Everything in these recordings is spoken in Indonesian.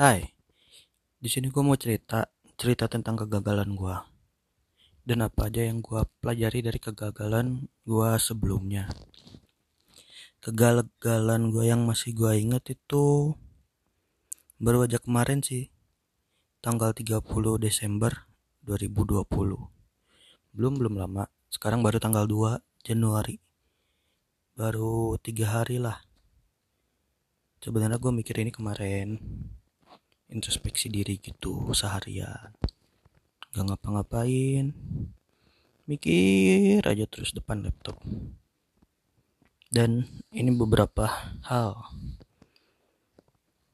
Hai, di sini gue mau cerita cerita tentang kegagalan gue dan apa aja yang gue pelajari dari kegagalan gue sebelumnya. Kegagalan gue yang masih gue ingat itu baru aja kemarin sih, tanggal 30 Desember 2020. Belum belum lama, sekarang baru tanggal 2 Januari. Baru tiga hari lah. Sebenarnya gue mikir ini kemarin introspeksi diri gitu seharian. Gak ngapa-ngapain. Mikir aja terus depan laptop. Dan ini beberapa hal.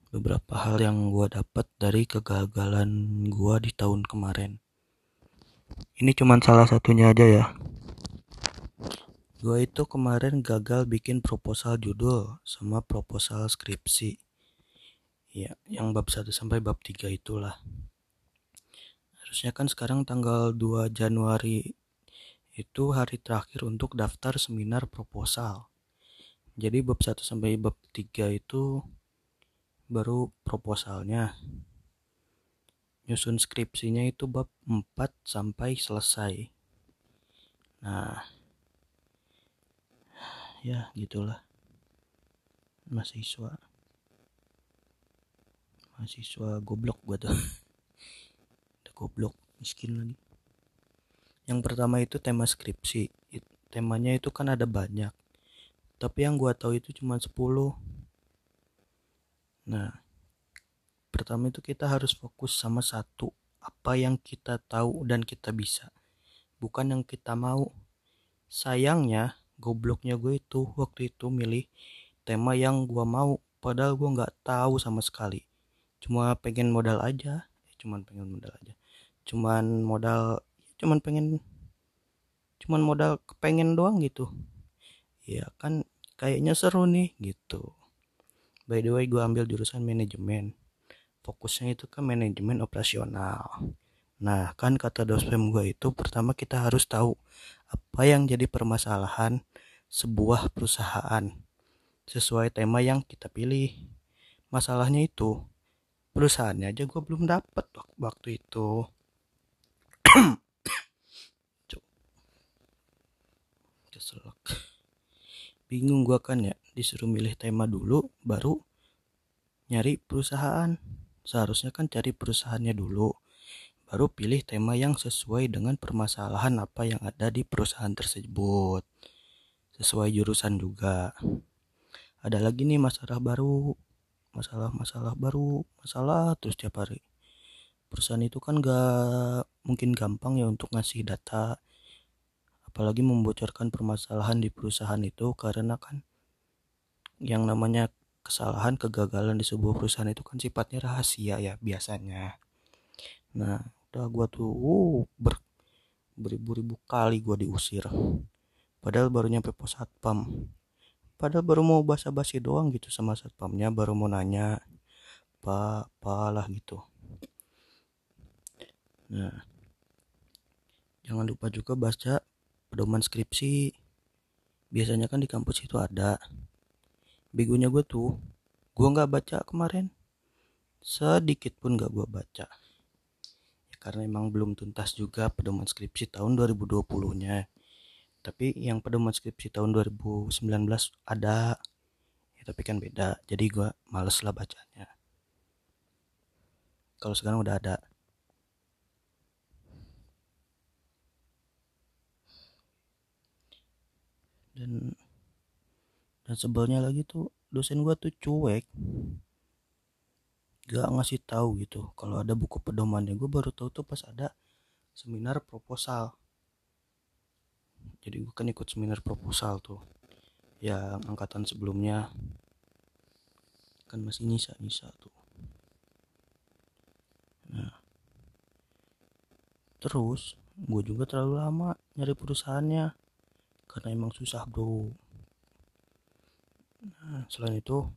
Beberapa hal yang gue dapat dari kegagalan gue di tahun kemarin. Ini cuman salah satunya aja ya. Gue itu kemarin gagal bikin proposal judul sama proposal skripsi ya yang bab 1 sampai bab 3 itulah. Harusnya kan sekarang tanggal 2 Januari itu hari terakhir untuk daftar seminar proposal. Jadi bab 1 sampai bab 3 itu baru proposalnya. Nyusun skripsinya itu bab 4 sampai selesai. Nah ya gitulah mahasiswa mahasiswa goblok gua tuh. Udah goblok miskin lagi. Yang pertama itu tema skripsi. Temanya itu kan ada banyak. Tapi yang gua tahu itu cuma 10 nah pertama itu kita harus fokus sama satu apa yang kita tahu dan kita bisa. Bukan yang kita mau. Sayangnya gobloknya gue itu waktu itu milih tema yang gua mau padahal gua nggak tahu sama sekali cuma pengen modal aja eh, cuman pengen modal aja. Cuman modal cuman pengen cuman modal kepengen doang gitu. Ya kan kayaknya seru nih gitu. By the way gue ambil jurusan manajemen. Fokusnya itu ke manajemen operasional. Nah kan kata dosen gue itu pertama kita harus tahu apa yang jadi permasalahan sebuah perusahaan sesuai tema yang kita pilih. Masalahnya itu perusahaannya aja gue belum dapat waktu itu. Bingung gue kan ya disuruh milih tema dulu baru nyari perusahaan. Seharusnya kan cari perusahaannya dulu baru pilih tema yang sesuai dengan permasalahan apa yang ada di perusahaan tersebut. Sesuai jurusan juga. Ada lagi nih masalah baru masalah-masalah baru masalah terus tiap hari. Perusahaan itu kan gak mungkin gampang ya untuk ngasih data apalagi membocorkan permasalahan di perusahaan itu karena kan yang namanya kesalahan kegagalan di sebuah perusahaan itu kan sifatnya rahasia ya biasanya. Nah udah gua tuh uh, ber, beribu-ribu kali gua diusir. Padahal baru nyampe pos satpam padahal baru mau basa-basi doang gitu sama satpamnya baru mau nanya apa apalah gitu. Nah jangan lupa juga baca pedoman skripsi. Biasanya kan di kampus itu ada. Begonya gue tuh gue nggak baca kemarin. Sedikit pun gak gue baca. Ya, karena emang belum tuntas juga pedoman skripsi tahun 2020 nya tapi yang pedoman skripsi tahun 2019 ada ya, tapi kan beda. Jadi gue males lah bacanya. Kalau sekarang udah ada. Dan dan sebelnya lagi tuh dosen gue tuh cuek. Gak ngasih tahu gitu. Kalau ada buku pedomannya gue baru tahu tuh pas ada seminar proposal jadi gue kan ikut seminar proposal tuh. Yang angkatan sebelumnya. Kan masih nyisa nyisa tuh. Nah. Terus gue juga terlalu lama nyari perusahaannya. Karena emang susah bro. Nah selain itu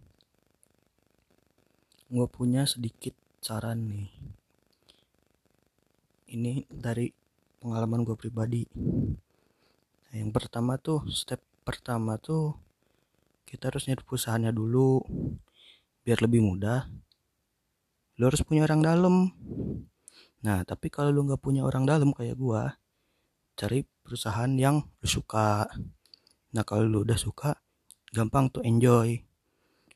gue punya sedikit saran nih. Ini dari pengalaman gue pribadi yang pertama tuh step pertama tuh kita harus nyari perusahaannya dulu biar lebih mudah. Lu harus punya orang dalam nah tapi kalau lu nggak punya orang dalam kayak gua cari perusahaan yang lu suka. Nah kalau lu udah suka gampang tuh enjoy.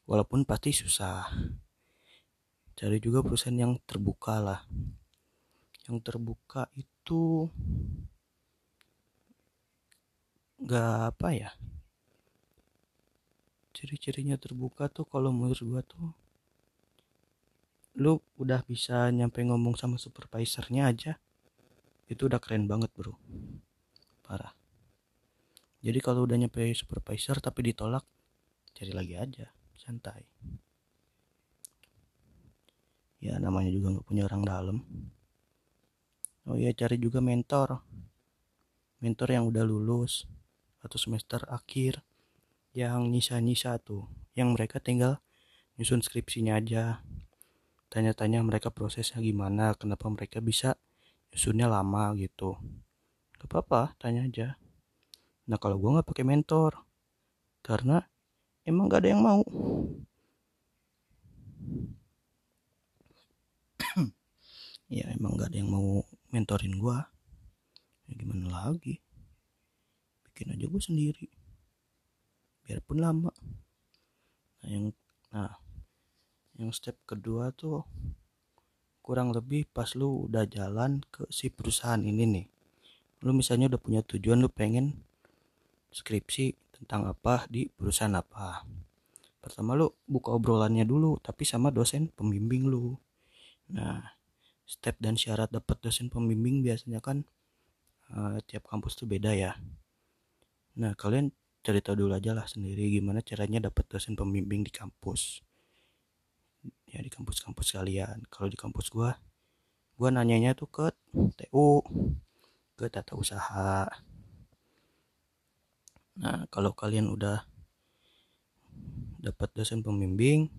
Walaupun pasti susah. Cari juga perusahaan yang terbuka lah. Yang terbuka itu gak apa ya ciri-cirinya terbuka tuh kalau menurut gua tuh lu udah bisa nyampe ngomong sama supervisornya aja itu udah keren banget bro. Parah. Jadi kalau udah nyampe supervisor tapi ditolak cari lagi aja santai. Ya namanya juga nggak punya orang dalam. Oh ya cari juga mentor. Mentor yang udah lulus atau semester akhir yang nyisa-nyisa tuh yang mereka tinggal nyusun skripsinya aja. Tanya-tanya mereka prosesnya gimana kenapa mereka bisa nyusunnya lama gitu. Gak apa-apa tanya aja. Nah kalau gue nggak pakai mentor karena emang gak ada yang mau. Ya emang gak ada yang mau mentorin gue ya gimana lagi bikin aja gue sendiri. Biarpun lama. Nah yang nah yang step kedua tuh kurang lebih pas lu udah jalan ke si perusahaan ini nih. Lu misalnya udah punya tujuan lu pengen skripsi tentang apa di perusahaan apa. Pertama lu buka obrolannya dulu tapi sama dosen pembimbing lu. Nah step dan syarat dapat dosen pembimbing biasanya kan uh, tiap kampus tuh beda ya nah kalian cari tahu dulu aja lah sendiri gimana caranya dapat dosen pembimbing di kampus. Ya di kampus-kampus kalian. Kalau di kampus gua gua nanyanya tuh ke TU ke tata usaha. Nah kalau kalian udah dapat dosen pembimbing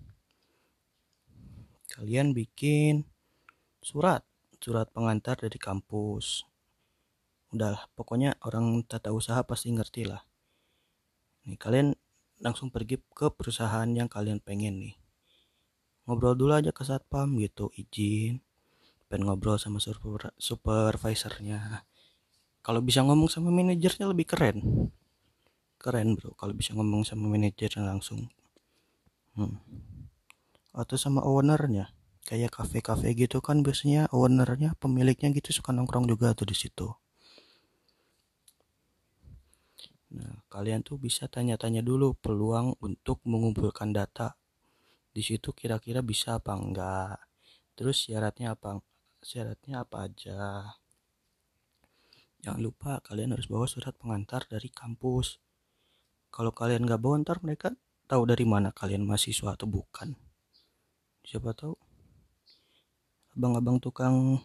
kalian bikin surat surat pengantar dari kampus udah pokoknya orang tata usaha pasti ngerti lah. Nih kalian langsung pergi ke perusahaan yang kalian pengen nih. Ngobrol dulu aja ke satpam gitu izin. Pengen ngobrol sama super, supervisornya. Kalau bisa ngomong sama manajernya lebih keren. Keren bro kalau bisa ngomong sama manajernya langsung. Hmm. atau sama ownernya. Kayak kafe-kafe gitu kan biasanya ownernya pemiliknya gitu suka nongkrong juga tuh di situ nah kalian tuh bisa tanya-tanya dulu peluang untuk mengumpulkan data. Di situ kira-kira bisa apa enggak? Terus syaratnya apa? Syaratnya apa aja? Jangan lupa kalian harus bawa surat pengantar dari kampus. Kalau kalian nggak bawa ntar mereka tahu dari mana kalian mahasiswa atau bukan. Siapa tahu abang-abang tukang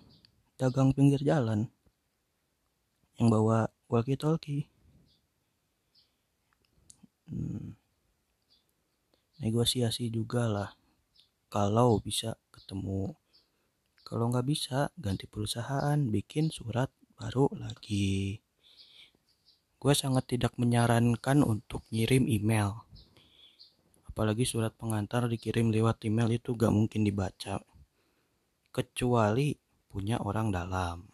dagang pinggir jalan yang bawa walkie talkie hmm, negosiasi juga lah. Kalau bisa ketemu. Kalau nggak bisa ganti perusahaan bikin surat baru lagi. Gue sangat tidak menyarankan untuk ngirim email. Apalagi surat pengantar dikirim lewat email itu gak mungkin dibaca. Kecuali punya orang dalam.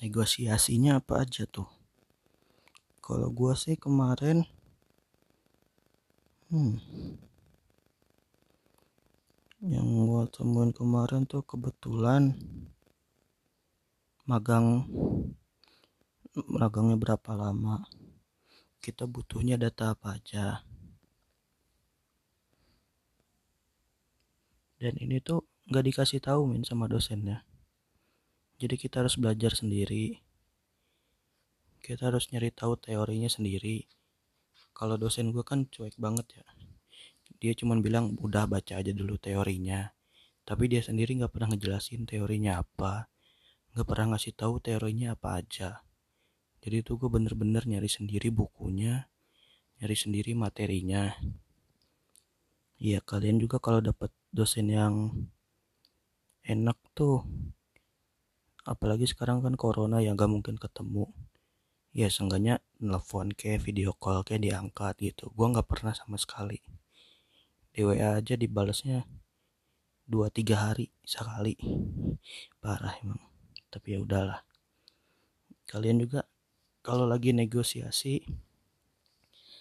Negosiasinya apa aja tuh? Kalau gua sih kemarin, hmm, yang gua temuin kemarin tuh kebetulan magang magangnya berapa lama? Kita butuhnya data apa aja? Dan ini tuh nggak dikasih tahu min sama dosennya jadi kita harus belajar sendiri. Kita harus nyari tahu teorinya sendiri. Kalau dosen gue kan cuek banget ya. Dia cuma bilang udah baca aja dulu teorinya. Tapi dia sendiri nggak pernah ngejelasin teorinya apa. Nggak pernah ngasih tahu teorinya apa aja. Jadi itu gue bener-bener nyari sendiri bukunya nyari sendiri materinya. Iya kalian juga kalau dapat dosen yang enak tuh apalagi sekarang kan corona ya gak mungkin ketemu. Ya seenggaknya nelfon kayak video call kayak diangkat gitu. Gua nggak pernah sama sekali. Di WA aja dibalasnya dua tiga hari sekali. Parah emang. Tapi ya udahlah. Kalian juga kalau lagi negosiasi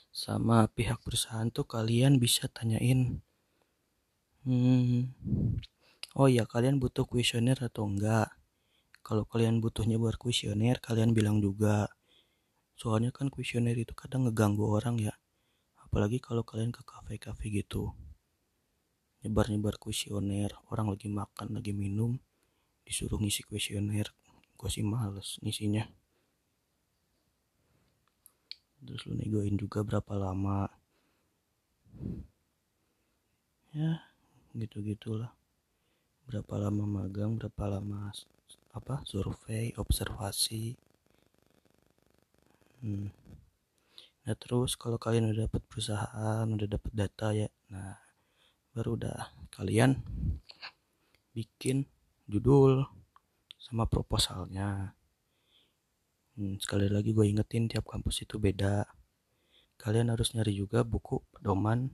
sama pihak perusahaan tuh kalian bisa tanyain hmm, oh ya kalian butuh kuesioner atau enggak kalau kalian butuhnya buat kuesioner kalian bilang juga. Soalnya kan kuesioner itu kadang ngeganggu orang ya. Apalagi kalau kalian ke kafe-kafe gitu. Nyebar-nyebar kuesioner orang lagi makan lagi minum disuruh ngisi kuesioner. Gue sih males ngisinya. Terus lu negoin juga berapa lama. Ya gitu gitulah berapa lama magang berapa lama apa survei observasi hmm. nah terus kalau kalian udah dapat perusahaan udah dapat data ya nah baru udah kalian bikin judul sama proposalnya Hmm, sekali lagi gue ingetin tiap kampus itu beda. Kalian harus nyari juga buku pedoman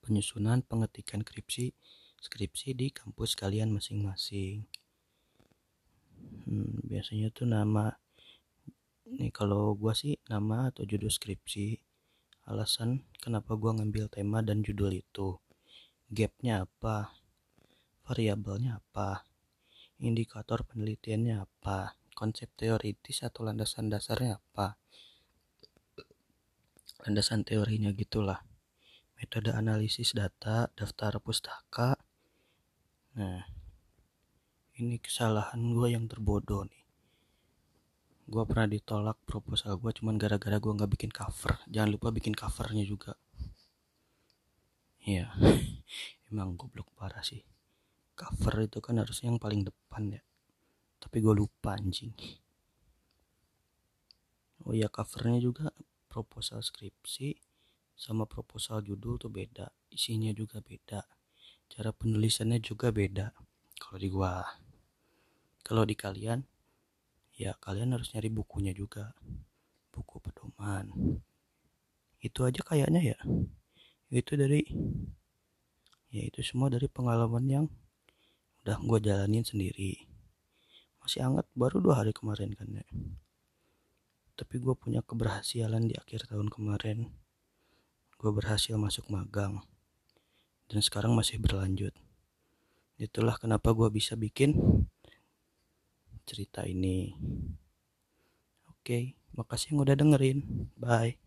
penyusunan pengetikan skripsi skripsi di kampus kalian masing-masing. Hmm, biasanya tuh nama nih kalau gue sih nama atau judul skripsi alasan kenapa gue ngambil tema dan judul itu. Gapnya apa? Variabelnya apa? Indikator penelitiannya apa? Konsep teoritis atau landasan dasarnya apa? Landasan teorinya gitulah. Metode analisis data daftar pustaka. Nah ini kesalahan gue yang terbodoh nih. Gue pernah ditolak proposal gue cuman gara-gara gue nggak bikin cover. Jangan lupa bikin covernya juga. Ya emang goblok parah sih. Cover itu kan harusnya yang paling depan ya. Tapi gue lupa anjing. Oh ya covernya juga proposal skripsi sama proposal judul tuh beda. Isinya juga beda. Cara penulisannya juga beda kalau di gua kalau di kalian ya kalian harus nyari bukunya juga. Buku pedoman. Itu aja kayaknya ya. Itu dari ya itu semua dari pengalaman yang udah gue jalanin sendiri. Masih hangat baru dua hari kemarin kan ya. Tapi gue punya keberhasilan di akhir tahun kemarin. Gue berhasil masuk magang. Dan sekarang masih berlanjut. Itulah kenapa gue bisa bikin cerita ini. Oke makasih yang udah dengerin. Bye